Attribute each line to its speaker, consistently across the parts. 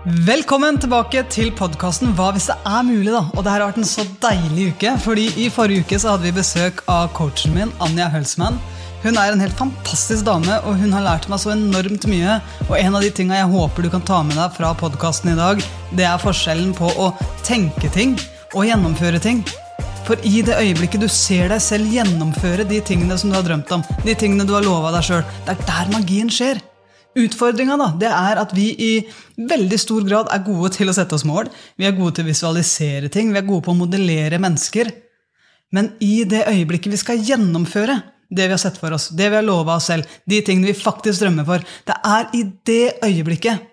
Speaker 1: Velkommen tilbake til podkasten Hva hvis det er mulig? da? Og det her har vært en så deilig uke, fordi I forrige uke så hadde vi besøk av coachen min, Anja Hølsmann. Hun er en helt fantastisk dame, og hun har lært meg så enormt mye. Og en av de tinga jeg håper du kan ta med deg fra podkasten i dag, det er forskjellen på å tenke ting og gjennomføre ting. For i det øyeblikket du ser deg selv gjennomføre de tingene som du har drømt om, de tingene du har lova deg sjøl, det er der magien skjer. Utfordringa da, det er at vi i veldig stor grad er gode til å sette oss mål. Vi er gode til å visualisere ting, vi er gode på å modellere mennesker. Men i det øyeblikket vi skal gjennomføre det vi har sett for oss, det vi har lova oss selv, de tingene vi faktisk drømmer for, det er i det øyeblikket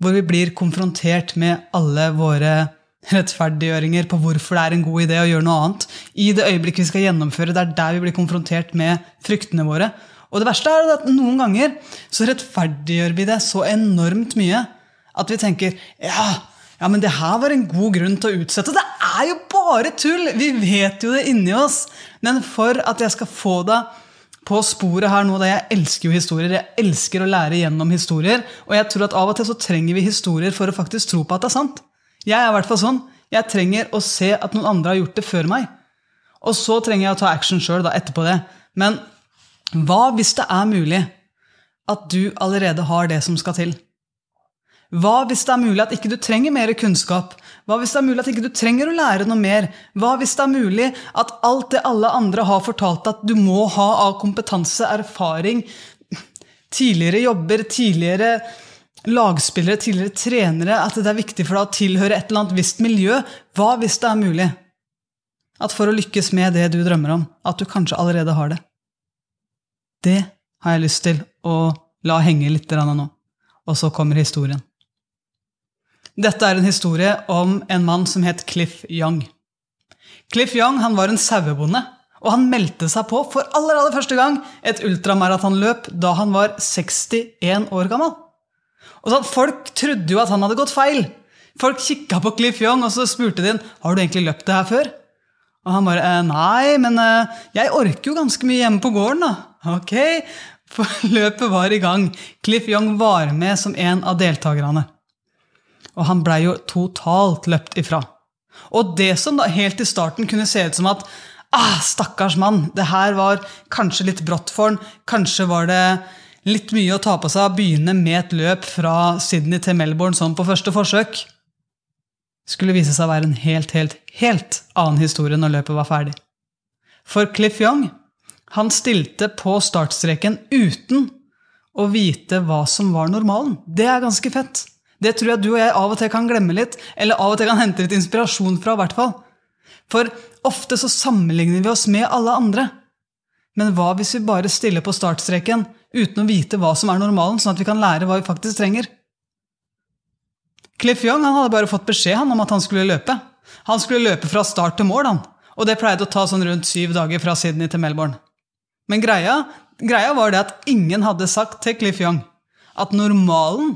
Speaker 1: hvor vi blir konfrontert med alle våre rettferdiggjøringer på hvorfor det er en god idé å gjøre noe annet. I det øyeblikket vi skal gjennomføre, det er der vi blir konfrontert med fryktene våre. Og det verste er at noen ganger så rettferdiggjør vi det så enormt mye at vi tenker ja, ja, men det her var en god grunn til å utsette. Det er jo bare tull! Vi vet jo det inni oss. Men for at jeg skal få deg på sporet her nå, da jeg elsker jo historier. Jeg elsker å lære gjennom historier. Og jeg tror at av og til så trenger vi historier for å faktisk tro på at det er sant. Jeg er i hvert fall sånn. Jeg trenger å se at noen andre har gjort det før meg. Og så trenger jeg å ta action sjøl etterpå det. Men hva hvis det er mulig at du allerede har det som skal til? Hva hvis det er mulig at ikke du trenger mer kunnskap? Hva hvis det er mulig at ikke du trenger å lære noe mer? Hva hvis det er mulig at alt det alle andre har fortalt at du må ha av kompetanse, erfaring, tidligere jobber, tidligere lagspillere, tidligere trenere, at det er viktig for deg å tilhøre et eller annet visst miljø? Hva hvis det er mulig at for å lykkes med det du drømmer om, at du kanskje allerede har det? Det har jeg lyst til å la henge litt nå. Og så kommer historien. Dette er en historie om en mann som het Cliff Young. Cliff Young var en sauebonde, og han meldte seg på for aller, aller første gang et ultramaratonløp da han var 61 år gammel. Og så Folk trodde jo at han hadde gått feil. Folk kikka på Cliff Young og så spurte de har du egentlig løpt det her før. Og han bare «Eh, nei, men eh, jeg orker jo ganske mye hjemme på gården. da. Ok, for løpet var i gang. Cliff Young var med som en av deltakerne. Og han blei jo totalt løpt ifra. Og det som da helt i starten kunne se ut som at ah, stakkars mann, det her var kanskje litt brått for han, kanskje var det litt mye å ta på seg å begynne med et løp fra Sydney til Melbourne sånn på første forsøk, skulle vise seg å være en helt, helt, helt annen historie når løpet var ferdig. For Cliff Young han stilte på startstreken uten å vite hva som var normalen. Det er ganske fett. Det tror jeg du og jeg av og til kan glemme litt, eller av og til kan hente litt inspirasjon fra. hvert fall. For ofte så sammenligner vi oss med alle andre. Men hva hvis vi bare stiller på startstreken uten å vite hva som er normalen, sånn at vi kan lære hva vi faktisk trenger? Cliff Young hadde bare fått beskjed han, om at han skulle løpe. Han skulle løpe fra start til mål, han. og det pleide å ta sånn rundt syv dager fra Sydney til Melbourne. Men greia, greia var det at ingen hadde sagt til Cliff Young at normalen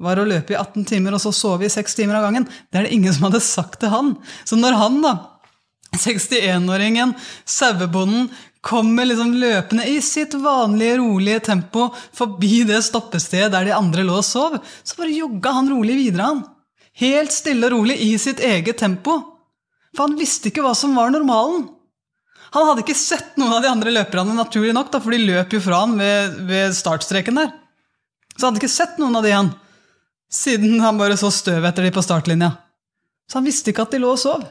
Speaker 1: var å løpe i 18 timer og så sove i 6 timer av gangen. Det er det ingen som hadde sagt til han. Så når han, da, 61-åringen, sauebonden, kommer liksom løpende i sitt vanlige, rolige tempo forbi det stoppestedet der de andre lå og sov, så bare jogga han rolig videre, han. Helt stille og rolig i sitt eget tempo. For han visste ikke hva som var normalen. Han hadde ikke sett noen av de andre løperne, naturlig nok, da, for de løp jo fra han ved, ved startstreken der. Så han hadde ikke sett noen av de, han. Siden han bare så støv etter de på startlinja. Så han visste ikke at de lå og sov.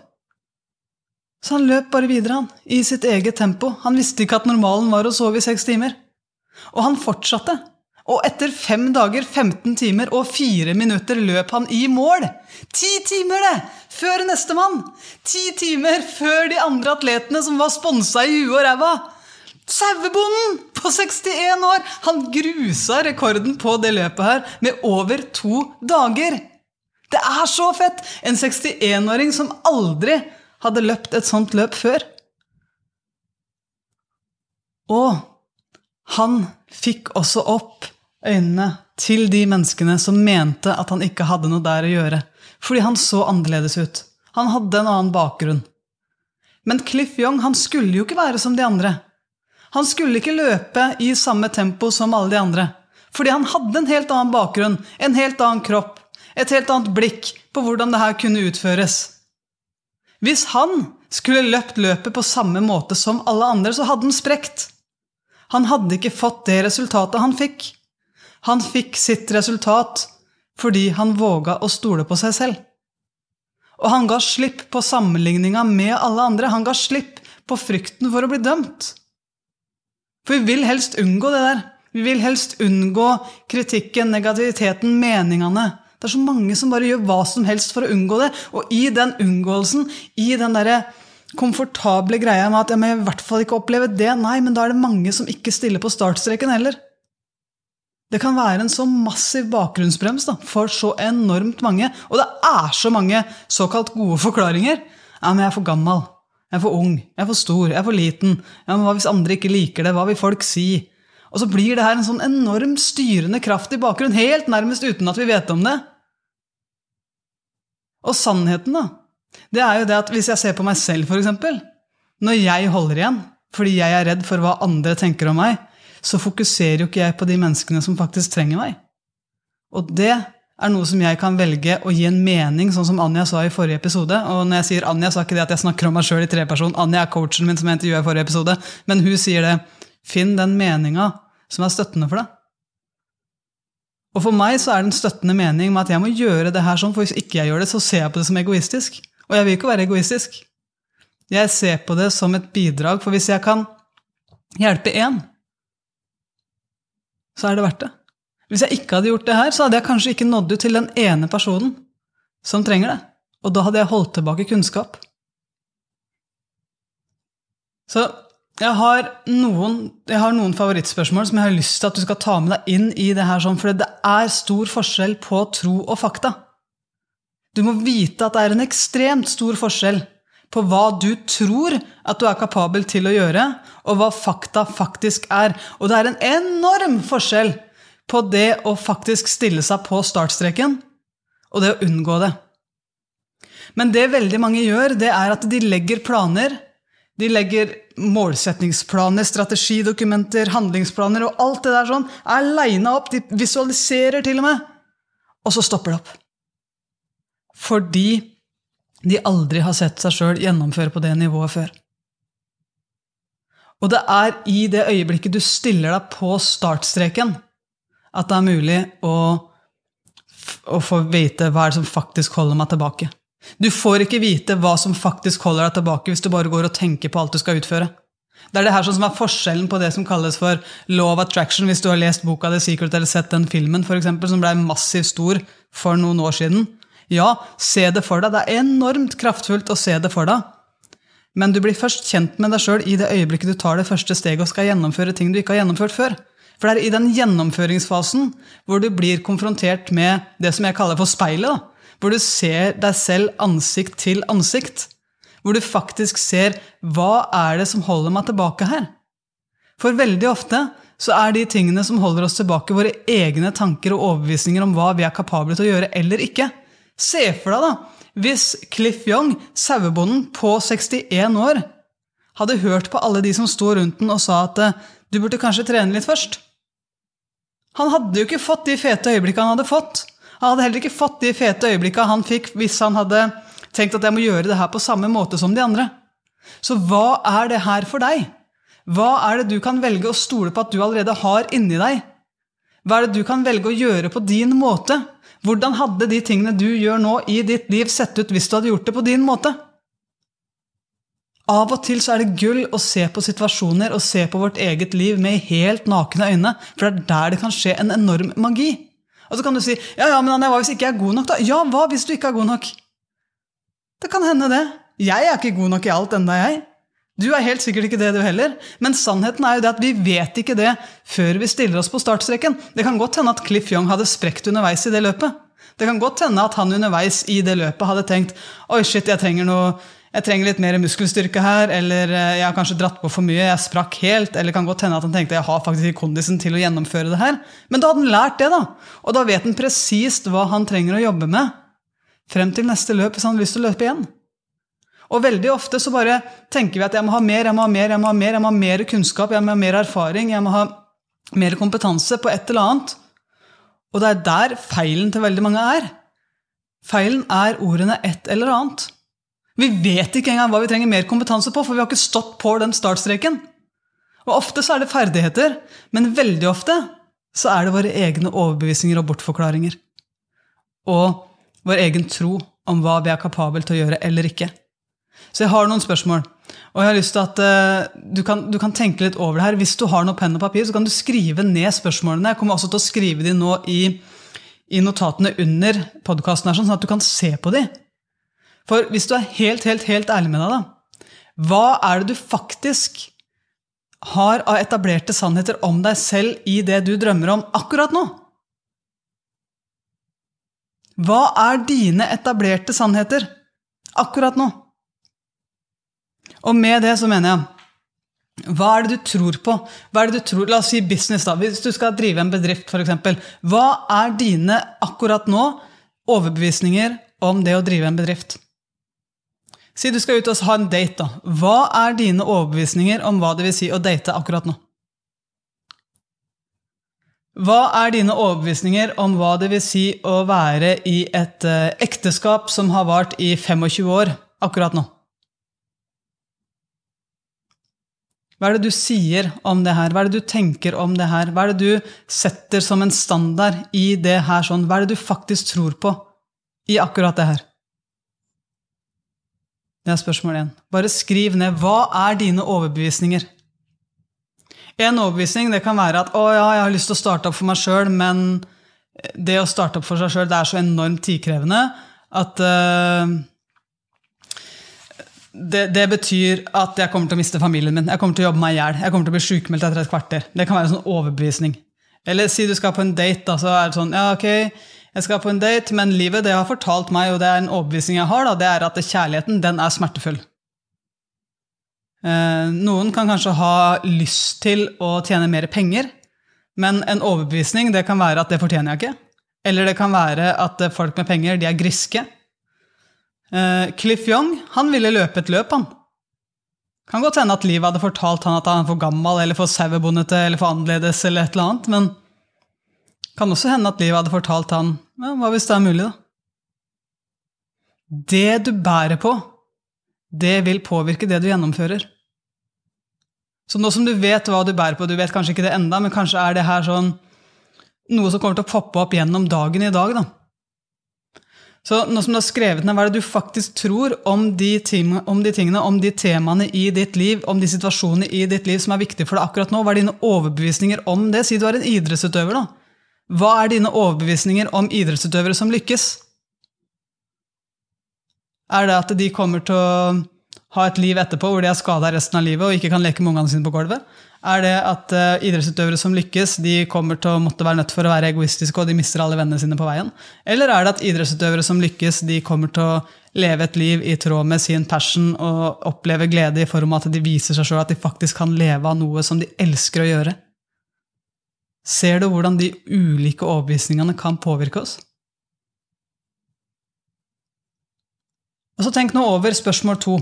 Speaker 1: Så han løp bare videre, han, i sitt eget tempo. Han visste ikke at normalen var å sove i seks timer. Og han fortsatte. Og etter fem dager, 15 timer og fire minutter løp han i mål. Ti timer, det! Før nestemann! Ti timer før de andre atletene som var sponsa i huet og ræva. Sauebonden på 61 år! Han grusa rekorden på det løpet her med over to dager. Det er så fett! En 61-åring som aldri hadde løpt et sånt løp før. Og han fikk også opp øynene til de menneskene som mente at han ikke hadde noe der å gjøre, fordi han så annerledes ut. Han hadde en annen bakgrunn. Men Cliff Young han skulle jo ikke være som de andre. Han skulle ikke løpe i samme tempo som alle de andre. Fordi han hadde en helt annen bakgrunn, en helt annen kropp, et helt annet blikk på hvordan det her kunne utføres. Hvis han skulle løpt løpet på samme måte som alle andre, så hadde han sprekt. Han hadde ikke fått det resultatet han fikk. Han fikk sitt resultat fordi han våga å stole på seg selv. Og han ga slipp på sammenligninga med alle andre. Han ga slipp på frykten for å bli dømt. For vi vil helst unngå det der. Vi vil helst unngå kritikken, negativiteten, meningene. Det er så mange som bare gjør hva som helst for å unngå det. Og i den unngåelsen, i den derre komfortable greia med at jeg må i hvert fall ikke oppleve det, nei, men da er det mange som ikke stiller på startstreken heller. Det kan være en så massiv bakgrunnsbrems da, for så enormt mange. Og det er så mange såkalt gode forklaringer. Ja, men jeg er for gammel. Jeg er for ung. Jeg er for stor. Jeg er for liten. Ja, men Hva hvis andre ikke liker det? Hva vil folk si? Og så blir det her en sånn enorm styrende kraft i bakgrunnen, helt nærmest uten at vi vet om det. Og sannheten, da, det er jo det at hvis jeg ser på meg selv, f.eks. Når jeg holder igjen fordi jeg er redd for hva andre tenker om meg, så fokuserer jo ikke jeg på de menneskene som faktisk trenger meg. Og det er noe som jeg kan velge å gi en mening, sånn som Anja sa i forrige episode. Og når jeg sier Anja, så er ikke det at jeg snakker om meg sjøl i treperson. Anja er coachen min som jeg intervjua i forrige episode. Men hun sier det. Finn den meninga som er støttende for deg. Og for meg så er det en støttende mening med at jeg må gjøre det her sånn, for hvis ikke jeg gjør det, så ser jeg på det som egoistisk. Og jeg vil ikke være egoistisk. Jeg ser på det som et bidrag, for hvis jeg kan hjelpe én, så er det verdt det. Hvis jeg ikke hadde gjort det her, så hadde jeg kanskje ikke nådd ut til den ene personen som trenger det. Og da hadde jeg holdt tilbake kunnskap. Så jeg har, noen, jeg har noen favorittspørsmål som jeg har lyst til at du skal ta med deg inn i det her, for det er stor forskjell på tro og fakta. Du må vite at det er en ekstremt stor forskjell på hva du tror at du er kapabel til å gjøre, og hva fakta faktisk er. Og det er en enorm forskjell på det å faktisk stille seg på startstreken, og det å unngå det. Men det veldig mange gjør, det er at de legger planer de legger målsetningsplaner, strategidokumenter, handlingsplaner og alt det der sånn. Er lina opp. De visualiserer til og med. Og så stopper det opp. Fordi de aldri har sett seg sjøl gjennomføre på det nivået før. Og det er i det øyeblikket du stiller deg på startstreken, at det er mulig å, å få vite hva er det som faktisk holder meg tilbake. Du får ikke vite hva som faktisk holder deg tilbake hvis du bare går og tenker på alt du skal utføre. Det er det her som er forskjellen på det som kalles for law of attraction, hvis du har lest boka The Secret eller sett den filmen for eksempel, som ble massivt stor for noen år siden. Ja, se det for deg. Det er enormt kraftfullt å se det for deg. Men du blir først kjent med deg sjøl i det øyeblikket du tar det første steget og skal gjennomføre ting du ikke har gjennomført før. For det er i den gjennomføringsfasen hvor du blir konfrontert med det som jeg kaller for speilet. da hvor du ser deg selv ansikt til ansikt. Hvor du faktisk ser hva er det som holder meg tilbake her? For veldig ofte så er de tingene som holder oss tilbake, våre egne tanker og overbevisninger om hva vi er kapable til å gjøre eller ikke. Se for deg, da, hvis Cliff Young, sauebonden på 61 år, hadde hørt på alle de som sto rundt den og sa at eh, du burde kanskje trene litt først. Han hadde jo ikke fått de fete øyeblikkene han hadde fått han hadde heller ikke fått de fete øyeblikkene han fikk hvis han hadde tenkt at jeg må gjøre det her på samme måte som de andre. Så hva er det her for deg? Hva er det du kan velge å stole på at du allerede har inni deg? Hva er det du kan velge å gjøre på din måte? Hvordan hadde de tingene du gjør nå i ditt liv, sett ut hvis du hadde gjort det på din måte? Av og til så er det gull å se på situasjoner og se på vårt eget liv med helt nakne øyne, for det er der det kan skje en enorm magi. Og så kan du si ja, ja, men hva hvis ikke jeg er god nok, da? Ja, hva hvis du ikke er god nok? Det kan hende, det. Jeg er ikke god nok i alt enda jeg. Du er helt sikkert ikke det, du heller. Men sannheten er jo det at vi vet ikke det før vi stiller oss på startstreken. Det kan godt hende at Cliff Young hadde sprekt underveis i det løpet. Det kan godt hende at han underveis i det løpet hadde tenkt oi shit, jeg trenger noe jeg trenger litt mer muskelstyrke her, eller eh, jeg har kanskje dratt på for mye, jeg sprakk helt, eller kan godt hende at han tenkte jeg har faktisk ikke kondisen til å gjennomføre det her. Men da hadde han lært det, da. Og da vet han presist hva han trenger å jobbe med frem til neste løp hvis han har lyst til å løpe igjen. Og veldig ofte så bare tenker vi at jeg må ha mer, jeg må ha mer, jeg må ha mer, jeg må ha mer kunnskap, jeg må ha mer erfaring, jeg må ha mer kompetanse på et eller annet. Og det er der feilen til veldig mange er. Feilen er ordene et eller annet. Vi vet ikke engang hva vi trenger mer kompetanse på, for vi har ikke stått på den startstreken. Og Ofte så er det ferdigheter, men veldig ofte så er det våre egne overbevisninger og bortforklaringer. Og vår egen tro om hva vi er kapabel til å gjøre eller ikke. Så jeg har noen spørsmål. Og jeg har lyst til at uh, du, kan, du, kan, tenke litt over det her. Hvis du har noe penn og papir, så kan du skrive ned spørsmålene. Jeg kommer også til å skrive de nå i, i notatene under podkasten, sånn at du kan se på de. For hvis du er helt, helt, helt ærlig med deg, da, hva er det du faktisk har av etablerte sannheter om deg selv i det du drømmer om akkurat nå? Hva er dine etablerte sannheter akkurat nå? Og med det så mener jeg hva er det du tror på? Hva er det du tror? La oss si business, da. Hvis du skal drive en bedrift, f.eks. Hva er dine akkurat nå overbevisninger om det å drive en bedrift? Si du skal ut og ha en date. da. Hva er dine overbevisninger om hva det vil si å date akkurat nå? Hva er dine overbevisninger om hva det vil si å være i et uh, ekteskap som har vart i 25 år akkurat nå? Hva er det du sier om det her? Hva er det du tenker om det her? Hva er det du setter som en standard i det her sånn? Hva er det du faktisk tror på i akkurat det her? Det er spørsmål én. Bare skriv ned hva er dine overbevisninger. En overbevisning det kan være at å ja, jeg har lyst til å starte opp for meg sjøl, men det å starte opp for seg sjøl er så enormt tidkrevende at uh, det, det, betyr at jeg kommer til å miste familien min. Jeg kommer til å jobbe meg i hjel. Jeg kommer til å bli sjukmeldt etter et kvarter. Det kan være en sånn overbevisning. Eller si du skal på en date, da, så er det sånn ja, ok, jeg skal på en date, men livet det har fortalt meg, og det er en overbevisning jeg har, da, det er at kjærligheten den er smertefull. Eh, noen kan kanskje ha lyst til å tjene mer penger, men en overbevisning det kan være at det fortjener jeg ikke. Eller det kan være at folk med penger de er griske. Eh, Cliff Young han ville løpe et løp, han. Kan godt hende at livet hadde fortalt han at han er for gammel eller for sauebondete eller for annerledes, eller et eller annet, men kan også hende at livet hadde fortalt han ja, hva hvis det er mulig, da? Det du bærer på, det vil påvirke det du gjennomfører. Så nå som du vet hva du bærer på, du vet kanskje ikke det enda, men kanskje er det her sånn noe som kommer til å poppe opp gjennom dagen i dag, da. Så nå som du har skrevet ned, hva er det du faktisk tror om de, tingene, om de tingene, om de temaene i ditt liv, om de situasjonene i ditt liv som er viktige for deg akkurat nå? Hva er dine overbevisninger om det? Si du er en idrettsutøver, da. Hva er dine overbevisninger om idrettsutøvere som lykkes? Er det at de kommer til å ha et liv etterpå hvor de er skada resten av livet og ikke kan leke med ungene sine på gulvet? Er det at uh, idrettsutøvere som lykkes, de kommer til å måtte være nødt for å være egoistiske og de mister alle vennene sine på veien? Eller er det at idrettsutøvere som lykkes, de kommer til å leve et liv i tråd med sin passion og oppleve glede i form av at de viser seg sjøl at de faktisk kan leve av noe som de elsker å gjøre? Ser du hvordan de ulike overbevisningene kan påvirke oss? Og så Tenk nå over spørsmål to.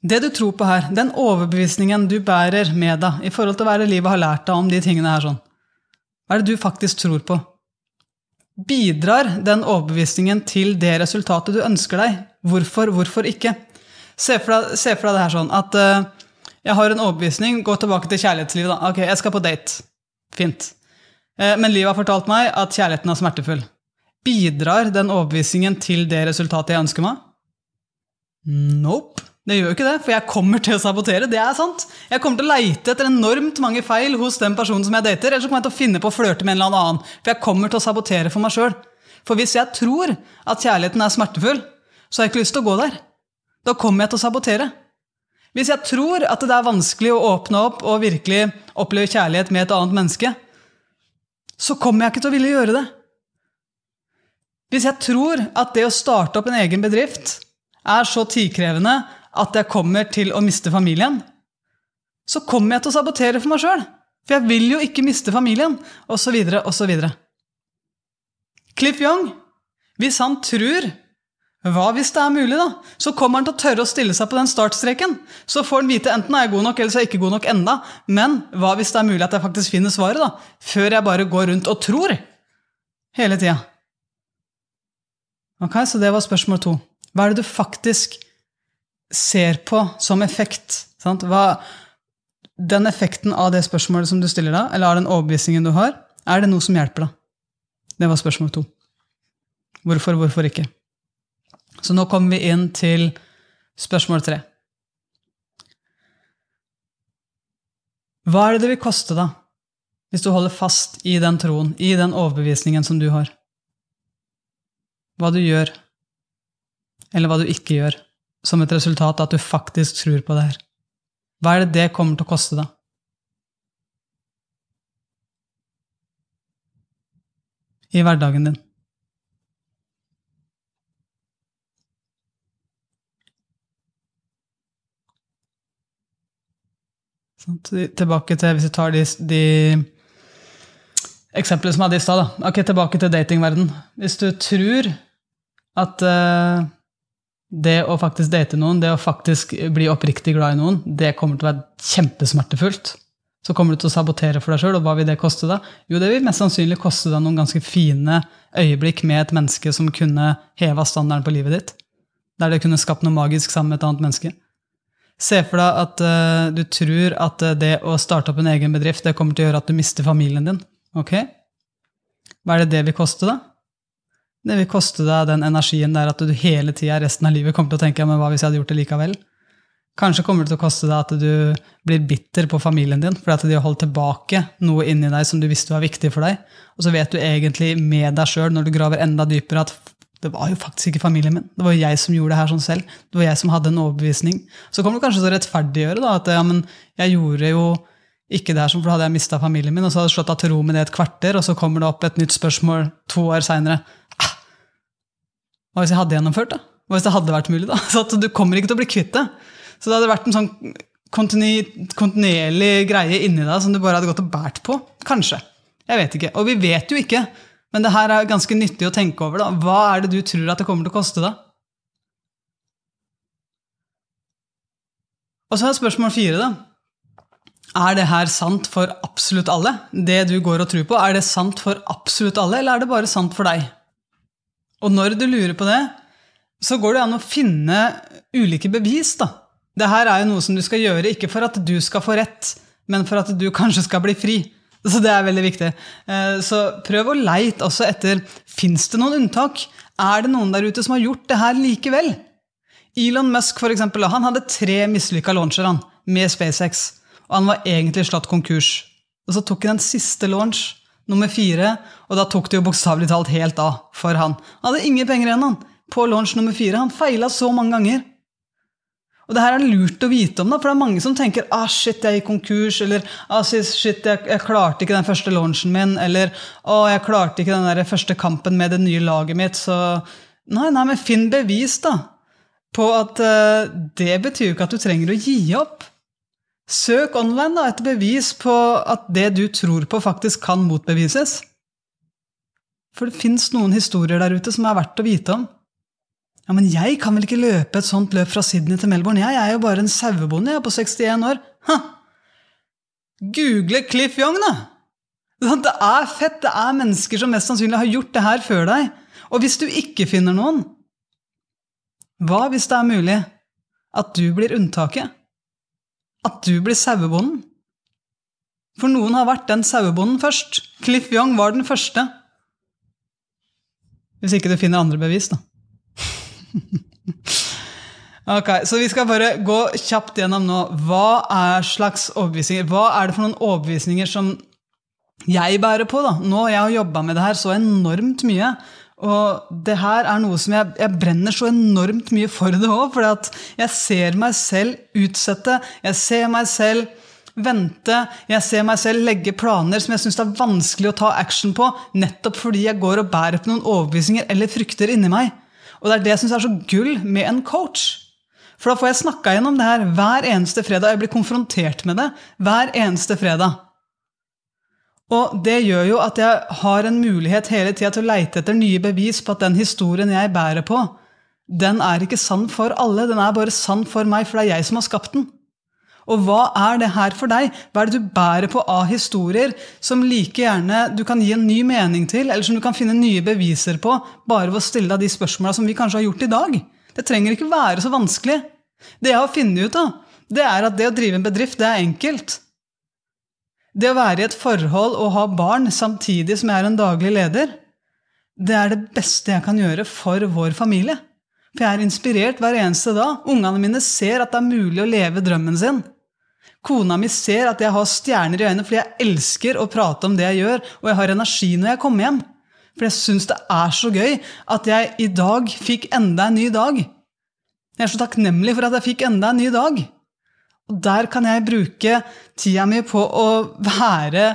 Speaker 1: Det du tror på her, den overbevisningen du bærer med deg i forhold til hva livet har lært deg om de tingene her, sånn. hva er det du faktisk tror på? Bidrar den overbevisningen til det resultatet du ønsker deg? Hvorfor, hvorfor ikke? Se for deg, se for deg det her sånn at uh, jeg har en overbevisning. Gå tilbake til kjærlighetslivet. da. Ok, jeg skal på date. Fint. Uh, men livet har fortalt meg at kjærligheten er smertefull. Bidrar den overbevisningen til det resultatet jeg ønsker meg? Nope. Det gjør jo ikke det, for jeg kommer til å sabotere. Det er sant. Jeg kommer til å leite etter enormt mange feil hos den personen som jeg dater, eller så kommer jeg til å finne på å flørte med en eller annen. For jeg kommer til å sabotere for meg sjøl. For hvis jeg tror at kjærligheten er smertefull, så har jeg ikke lyst til å gå der. Da kommer jeg til å sabotere. Hvis jeg tror at det er vanskelig å åpne opp og virkelig oppleve kjærlighet med et annet menneske, så kommer jeg ikke til å ville gjøre det. Hvis jeg tror at det å starte opp en egen bedrift er så tidkrevende at jeg kommer til å miste familien, så kommer jeg til å sabotere for meg sjøl. For jeg vil jo ikke miste familien, osv., osv. Cliff Young, hvis han tror hva hvis det er mulig, da? Så kommer han til å tørre å stille seg på den startstreken. Så får han vite enten er jeg god nok, eller så er jeg ikke god nok enda. Men hva hvis det er mulig at jeg faktisk finner svaret, da? Før jeg bare går rundt og tror hele tida. Ok, Så det var spørsmål to. Hva er det du faktisk ser på som effekt? Hva, den effekten av det spørsmålet som du stiller da, eller av den overbevisningen du har, er det noe som hjelper deg? Det var spørsmål to. Hvorfor, hvorfor ikke? Så nå kommer vi inn til spørsmål tre. Hva er det det vil koste, da, hvis du holder fast i den troen, i den overbevisningen som du har? Hva du gjør, eller hva du ikke gjør, som et resultat av at du faktisk tror på det her. Hva er det det kommer til å koste, da? I hverdagen din. Tilbake til, Hvis vi tar de, de eksemplene som jeg hadde i stad. Ok, tilbake til datingverden. Hvis du tror at uh, det å faktisk date noen, det å faktisk bli oppriktig glad i noen, det kommer til å være kjempesmertefullt. Så kommer du til å sabotere for deg sjøl, og hva vil det koste deg? Jo, det vil mest sannsynlig koste deg noen ganske fine øyeblikk med et menneske som kunne heva standarden på livet ditt. Der det kunne skapt noe magisk sammen med et annet menneske. Se for deg at uh, du tror at uh, det å starte opp en egen bedrift det kommer til å gjøre at du mister familien din. Ok? Hva er det det vil koste, da? Det vil koste deg den energien der at du hele tida resten av livet kommer til å tenke men hva hvis jeg hadde gjort det likevel? Kanskje kommer det til å koste deg at du blir bitter på familien din fordi at de har holdt tilbake noe inni deg som du visste var viktig for deg. Og så vet du egentlig med deg sjøl, når du graver enda dypere, at det var jo faktisk ikke familien min. Det var jo jeg som gjorde det her sånn selv. Det var jeg som hadde en overbevisning. Så kommer du kanskje til å rettferdiggjøre da, at ja, men jeg gjorde jo ikke det her sånn, for da hadde jeg mista familien min, og så hadde jeg slått av til ro med det et kvarter, og så kommer det opp et nytt spørsmål to år seinere. Hva hvis jeg hadde gjennomført da? Hva hvis det hadde vært mulig? da? Så at Du kommer ikke til å bli kvitt det. Så det hadde vært en sånn kontinuerlig greie inni deg som du bare hadde gått og båret på. Kanskje. Jeg vet ikke. Og vi vet jo ikke men det her er ganske nyttig å tenke over. da. Hva er det du tror at det kommer til å koste deg? Og så er spørsmål fire, da. Er det her sant for absolutt alle? Det du går og tror på, er det sant for absolutt alle, eller er det bare sant for deg? Og når du lurer på det, så går det an å finne ulike bevis, da. Det her er jo noe som du skal gjøre, ikke for at du skal få rett, men for at du kanskje skal bli fri. Så det er veldig viktig. Eh, så prøv å leite også etter Fins det noen unntak. Er det noen der ute som har gjort det her likevel? Elon Musk for eksempel, han hadde tre mislykka launcher han, med SpaceX. Og han var egentlig slått konkurs. Og så tok han den siste launch, nummer fire, og da tok det jo bokstavelig talt helt av for han. Han hadde ingen penger igjen han, på launch nummer fire. Han feila så mange ganger. Og det her er lurt å vite om, da, for det er mange som tenker ah, shit, jeg gikk konkurs, eller ah, shit, jeg, jeg, klarte ikke den første launchen min, eller å, jeg klarte ikke den der første kampen med det nye laget mitt, så Nei, nei, men finn bevis, da, på at uh, det betyr jo ikke at du trenger å gi opp. Søk online da, etter bevis på at det du tror på, faktisk kan motbevises. For det fins noen historier der ute som er verdt å vite om. Ja, men jeg kan vel ikke løpe et sånt løp fra Sydney til Melbourne? Jeg er jo bare en sauebonde, på 61 år. Ha! Google Cliff Young, da! Det er fett. Det er mennesker som mest sannsynlig har gjort det her før deg. Og hvis du ikke finner noen, hva hvis det er mulig at du blir unntaket? At du blir sauebonden? For noen har vært den sauebonden først. Cliff Young var den første. Hvis ikke du finner andre bevis, da. ok, Så vi skal bare gå kjapt gjennom nå. Hva er slags overbevisninger? Hva er det for noen overbevisninger som jeg bærer på? da? Nå jeg har jobba med det her så enormt mye. Og det her er noe som jeg, jeg brenner så enormt mye for det òg. For jeg ser meg selv utsette. Jeg ser meg selv vente. Jeg ser meg selv legge planer som jeg syns er vanskelig å ta action på, nettopp fordi jeg går og bærer på noen overbevisninger eller frykter inni meg. Og det er det jeg syns er så gull med en coach. For da får jeg snakka gjennom det her hver eneste fredag. Jeg blir konfrontert med det hver eneste fredag. Og det gjør jo at jeg har en mulighet hele tida til å leite etter nye bevis på at den historien jeg bærer på, den er ikke sann for alle. Den er bare sann for meg, for det er jeg som har skapt den. Og hva er det her for deg? Hva er det du bærer på av historier som like gjerne du kan gi en ny mening til, eller som du kan finne nye beviser på, bare ved å stille deg de spørsmåla som vi kanskje har gjort i dag? Det trenger ikke være så vanskelig. Det jeg har funnet ut av, det er at det å drive en bedrift, det er enkelt. Det å være i et forhold og ha barn samtidig som jeg er en daglig leder, det er det beste jeg kan gjøre for vår familie. For jeg er inspirert hver eneste dag. Ungene mine ser at det er mulig å leve drømmen sin. Kona mi ser at jeg har stjerner i øynene fordi jeg elsker å prate om det jeg gjør, og jeg har energi når jeg kommer hjem. For jeg syns det er så gøy at jeg i dag fikk enda en ny dag. Jeg er så takknemlig for at jeg fikk enda en ny dag. Og der kan jeg bruke tida mi på å være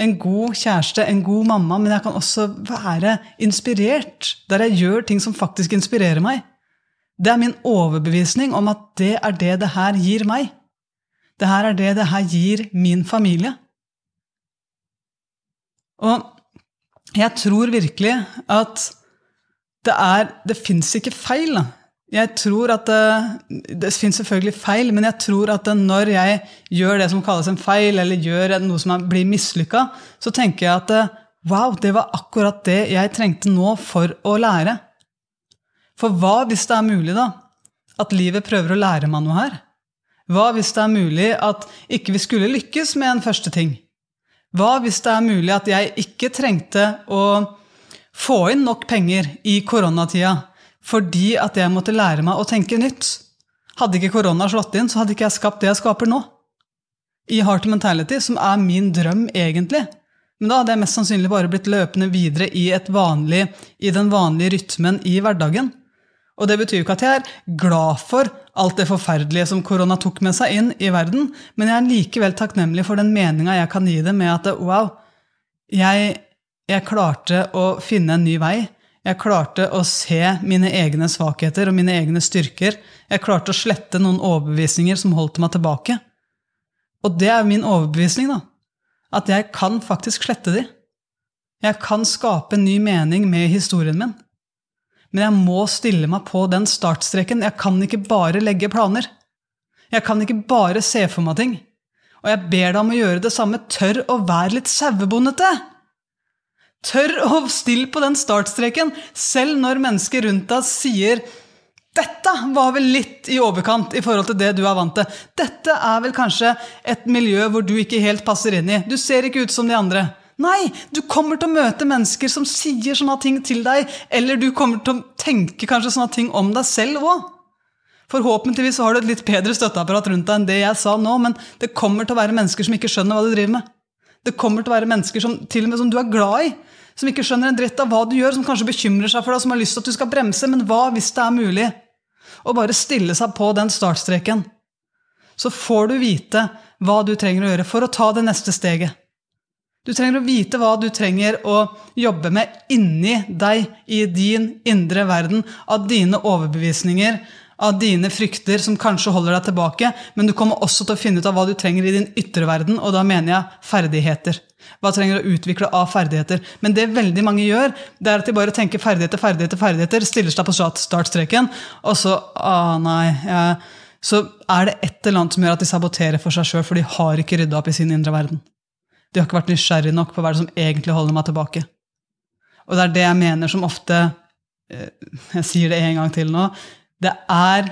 Speaker 1: en god kjæreste, en god mamma, men jeg kan også være inspirert, der jeg gjør ting som faktisk inspirerer meg. Det er min overbevisning om at det er det det her gir meg. Det her er det det her gir min familie. Og jeg tror virkelig at det er Det fins ikke feil. Da. Jeg tror at det, det finnes selvfølgelig feil, men jeg tror at når jeg gjør det som kalles en feil, eller gjør noe som blir mislykka, så tenker jeg at wow, det var akkurat det jeg trengte nå for å lære. For hva hvis det er mulig, da? At livet prøver å lære meg noe her? Hva hvis det er mulig at ikke vi skulle lykkes med en første ting? Hva hvis det er mulig at jeg ikke trengte å få inn nok penger i koronatida? Fordi at jeg måtte lære meg å tenke nytt. Hadde ikke korona slått inn, så hadde ikke jeg skapt det jeg skaper nå. I Heart Mentality, som er min drøm, egentlig. Men da hadde jeg mest sannsynlig bare blitt løpende videre i, vanlig, i den vanlige rytmen i hverdagen. Og det betyr jo ikke at jeg er glad for alt det forferdelige som korona tok med seg inn i verden, men jeg er likevel takknemlig for den meninga jeg kan gi det med at wow, jeg, jeg klarte å finne en ny vei. Jeg klarte å se mine egne svakheter og mine egne styrker. Jeg klarte å slette noen overbevisninger som holdt meg tilbake. Og det er min overbevisning, da. At jeg kan faktisk slette de. Jeg kan skape en ny mening med historien min. Men jeg må stille meg på den startstreken. Jeg kan ikke bare legge planer. Jeg kan ikke bare se for meg ting. Og jeg ber deg om å gjøre det samme. Tør å være litt sauebondete! Tør å stille på den startstreken, selv når mennesker rundt deg sier dette var vel litt i overkant i forhold til det du er vant til. Dette er vel kanskje et miljø hvor du ikke helt passer inn i. Du ser ikke ut som de andre. Nei, du kommer til å møte mennesker som sier sånne ting til deg, eller du kommer til å tenke kanskje sånne ting om deg selv òg. Forhåpentligvis har du et litt bedre støtteapparat rundt deg enn det jeg sa nå, men det kommer til å være mennesker som ikke skjønner hva du driver med. Det kommer til å være mennesker som, til og med som du er glad i, som ikke skjønner en dritt av hva du gjør, som kanskje bekymrer seg for deg, som har lyst til at du skal bremse. Men hva hvis det er mulig å bare stille seg på den startstreken? Så får du vite hva du trenger å gjøre for å ta det neste steget. Du trenger å vite hva du trenger å jobbe med inni deg, i din indre verden, av dine overbevisninger, av dine frykter som kanskje holder deg tilbake, men du kommer også til å finne ut av hva du trenger i din ytre verden, og da mener jeg ferdigheter. Hva trenger du å utvikle av ferdigheter? Men det veldig mange gjør, det er at de bare tenker ferdigheter, ferdigheter, ferdigheter, stiller seg på startstreken, og så Å, nei, ja, så er det et eller annet som gjør at de saboterer for seg sjøl, for de har ikke rydda opp i sin indre verden. De har ikke vært nysgjerrige nok på hva det som egentlig holder meg tilbake. Og det er det jeg mener som ofte eh, Jeg sier det en gang til nå. Det er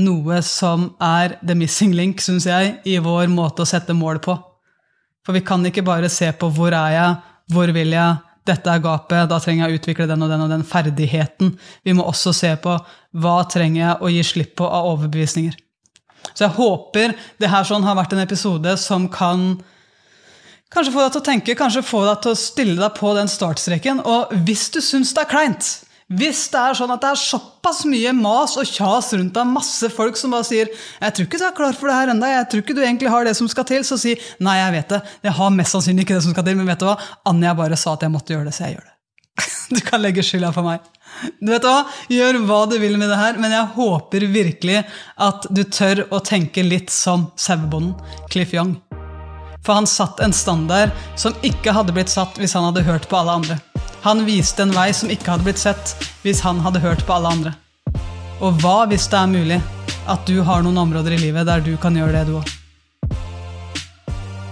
Speaker 1: noe som er the missing link, syns jeg, i vår måte å sette mål på. For vi kan ikke bare se på hvor er jeg, hvor vil jeg, dette er gapet, da trenger jeg å utvikle den og den og den ferdigheten. Vi må også se på hva trenger jeg å gi slipp på av overbevisninger. Så jeg håper det her sånn har vært en episode som kan kanskje få deg til å tenke, kanskje få deg til å stille deg på den startstreken. Og hvis du syns det er kleint, hvis det er sånn at det er såpass mye mas og kjas rundt deg, masse folk som bare sier 'Jeg tror ikke du er klar for det her ennå, jeg tror ikke du egentlig har det som skal til', så si 'Nei, jeg vet det, jeg har mest sannsynlig ikke det som skal til, men vet du hva? Anja bare sa at jeg måtte gjøre det, så jeg gjør det'. Du kan legge skylda på meg. Du vet hva? Gjør hva du vil med det her, men jeg håper virkelig at du tør å tenke litt som sauebonden Cliff Young. For han satt en standard som ikke hadde blitt satt hvis han hadde hørt på alle andre. Han viste en vei som ikke hadde blitt sett hvis han hadde hørt på alle andre. Og hva hvis det er mulig at du har noen områder i livet der du kan gjøre det, du òg.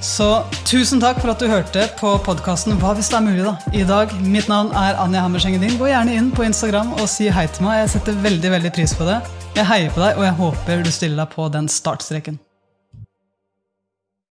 Speaker 1: Så tusen takk for at du hørte på podkasten Hva hvis det er mulig, da. I dag. Mitt navn er Anja Hammersengedin. Gå gjerne inn på Instagram og si hei til meg. Jeg setter veldig, veldig pris på det. Jeg heier på deg, og jeg håper du stiller deg på den startstreken.